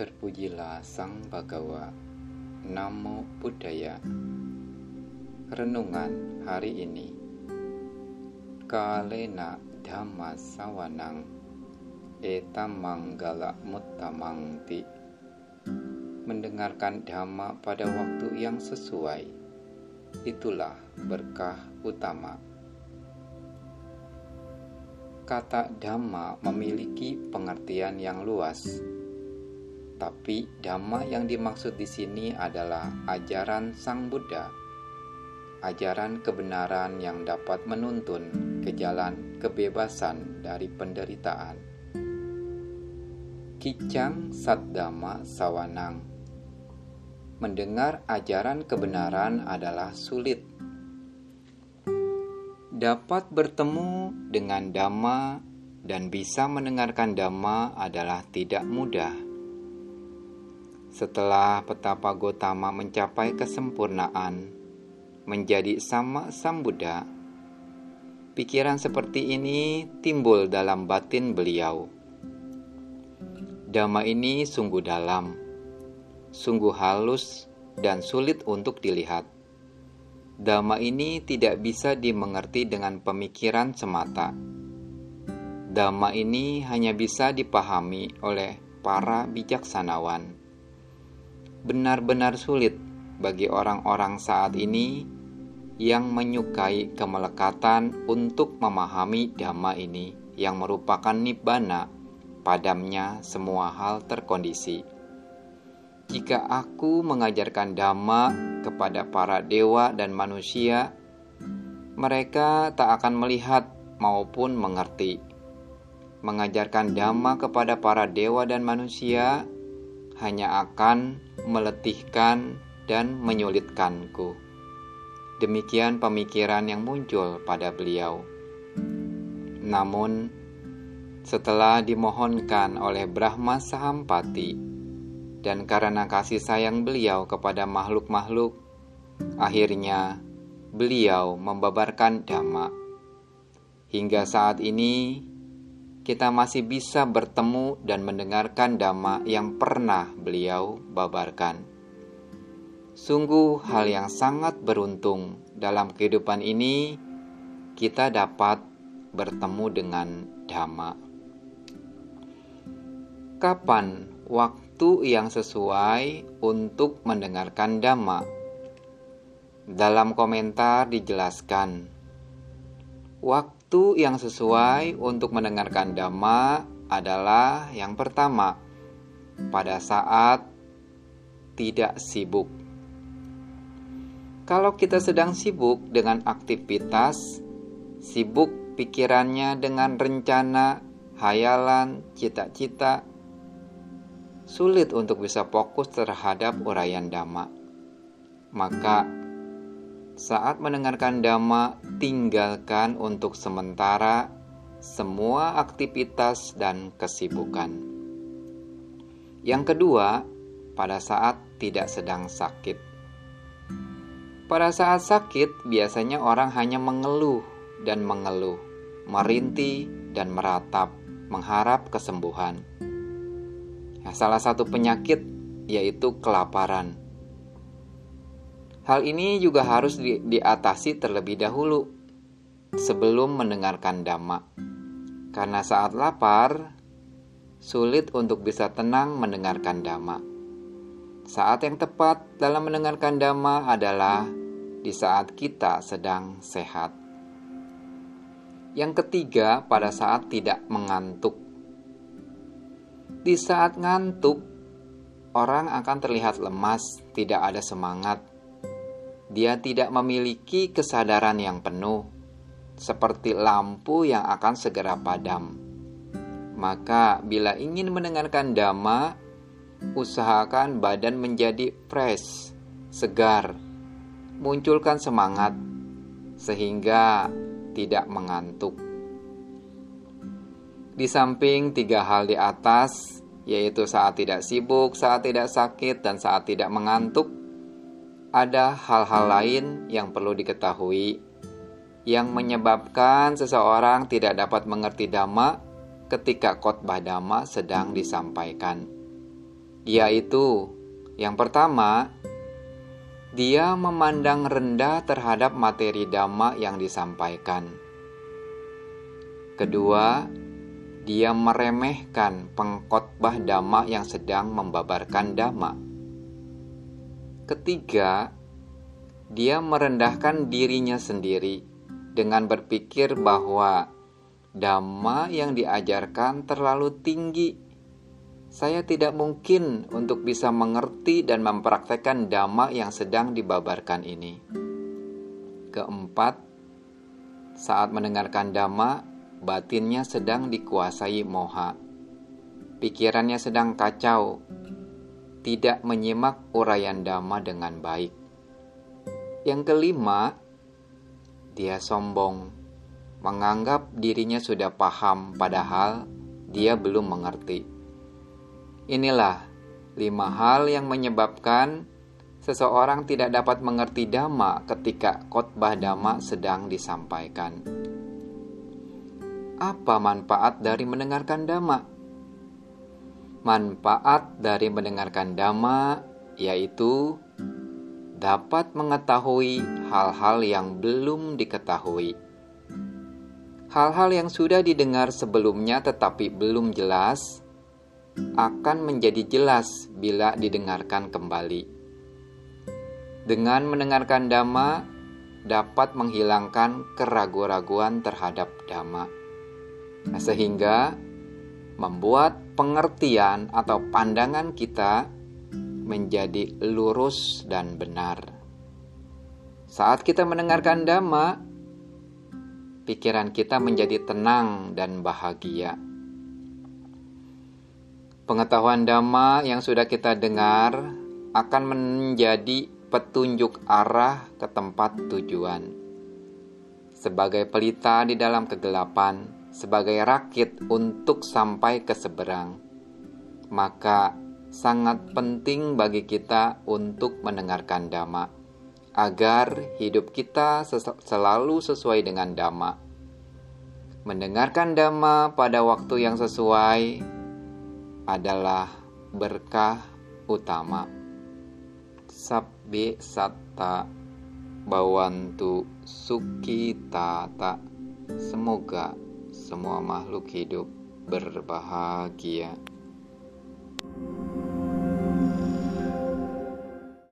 Terpujilah Sang Bagawa Namo Buddhaya. Renungan hari ini. Kalena Dhamma Sawanang Etammanggala Muttamangti Mendengarkan Dhamma pada waktu yang sesuai. Itulah berkah utama. Kata Dhamma memiliki pengertian yang luas tapi dhamma yang dimaksud di sini adalah ajaran Sang Buddha, ajaran kebenaran yang dapat menuntun ke jalan kebebasan dari penderitaan. Kicang Saddama Sawanang Mendengar ajaran kebenaran adalah sulit. Dapat bertemu dengan Dhamma dan bisa mendengarkan Dhamma adalah tidak mudah setelah petapa Gotama mencapai kesempurnaan, menjadi sama Sang Buddha, pikiran seperti ini timbul dalam batin beliau. Dhamma ini sungguh dalam, sungguh halus, dan sulit untuk dilihat. Dhamma ini tidak bisa dimengerti dengan pemikiran semata. Dhamma ini hanya bisa dipahami oleh para bijaksanawan benar-benar sulit bagi orang-orang saat ini yang menyukai kemelekatan untuk memahami dhamma ini yang merupakan nibbana, padamnya semua hal terkondisi. Jika aku mengajarkan dhamma kepada para dewa dan manusia, mereka tak akan melihat maupun mengerti. Mengajarkan dhamma kepada para dewa dan manusia hanya akan meletihkan dan menyulitkanku. Demikian pemikiran yang muncul pada beliau. Namun, setelah dimohonkan oleh Brahma Sahampati dan karena kasih sayang beliau kepada makhluk-makhluk, akhirnya beliau membabarkan dhamma. Hingga saat ini, kita masih bisa bertemu dan mendengarkan dhamma yang pernah beliau babarkan. Sungguh hal yang sangat beruntung dalam kehidupan ini kita dapat bertemu dengan dhamma. Kapan waktu yang sesuai untuk mendengarkan dhamma? Dalam komentar dijelaskan, waktu Waktu yang sesuai untuk mendengarkan dhamma adalah yang pertama, pada saat tidak sibuk. Kalau kita sedang sibuk dengan aktivitas, sibuk pikirannya dengan rencana, hayalan, cita-cita, sulit untuk bisa fokus terhadap uraian dhamma. Maka saat mendengarkan dhamma, tinggalkan untuk sementara semua aktivitas dan kesibukan. Yang kedua, pada saat tidak sedang sakit. Pada saat sakit, biasanya orang hanya mengeluh dan mengeluh, merintih dan meratap, mengharap kesembuhan. Nah, salah satu penyakit yaitu kelaparan Hal ini juga harus di, diatasi terlebih dahulu sebelum mendengarkan dhamma. Karena saat lapar, sulit untuk bisa tenang mendengarkan dhamma. Saat yang tepat dalam mendengarkan dhamma adalah di saat kita sedang sehat. Yang ketiga, pada saat tidak mengantuk. Di saat ngantuk, orang akan terlihat lemas, tidak ada semangat, dia tidak memiliki kesadaran yang penuh, seperti lampu yang akan segera padam. Maka, bila ingin mendengarkan dhamma, usahakan badan menjadi fresh, segar, munculkan semangat, sehingga tidak mengantuk. Di samping tiga hal di atas, yaitu saat tidak sibuk, saat tidak sakit, dan saat tidak mengantuk, ada hal-hal lain yang perlu diketahui yang menyebabkan seseorang tidak dapat mengerti dhamma ketika khotbah dhamma sedang disampaikan, yaitu yang pertama, dia memandang rendah terhadap materi dhamma yang disampaikan. Kedua, dia meremehkan pengkhotbah dhamma yang sedang membabarkan dhamma. Ketiga, dia merendahkan dirinya sendiri dengan berpikir bahwa dhamma yang diajarkan terlalu tinggi saya tidak mungkin untuk bisa mengerti dan mempraktekkan dhamma yang sedang dibabarkan ini. Keempat, saat mendengarkan dhamma, batinnya sedang dikuasai moha. Pikirannya sedang kacau, tidak menyimak uraian dhamma dengan baik. Yang kelima, dia sombong, menganggap dirinya sudah paham padahal dia belum mengerti. Inilah lima hal yang menyebabkan seseorang tidak dapat mengerti dhamma ketika khotbah dhamma sedang disampaikan. Apa manfaat dari mendengarkan dhamma? Manfaat dari mendengarkan dhamma yaitu dapat mengetahui hal-hal yang belum diketahui. Hal-hal yang sudah didengar sebelumnya tetapi belum jelas akan menjadi jelas bila didengarkan kembali. Dengan mendengarkan dhamma dapat menghilangkan keraguan-raguan terhadap dhamma. Nah, sehingga membuat pengertian atau pandangan kita menjadi lurus dan benar. Saat kita mendengarkan dhamma, pikiran kita menjadi tenang dan bahagia Pengetahuan dhamma yang sudah kita dengar akan menjadi petunjuk arah ke tempat tujuan. Sebagai pelita di dalam kegelapan, sebagai rakit untuk sampai ke seberang, maka sangat penting bagi kita untuk mendengarkan dhamma agar hidup kita selalu sesuai dengan dhamma. Mendengarkan dhamma pada waktu yang sesuai adalah berkah utama. Sabbi satta bawantu suki tata. Semoga semua makhluk hidup berbahagia.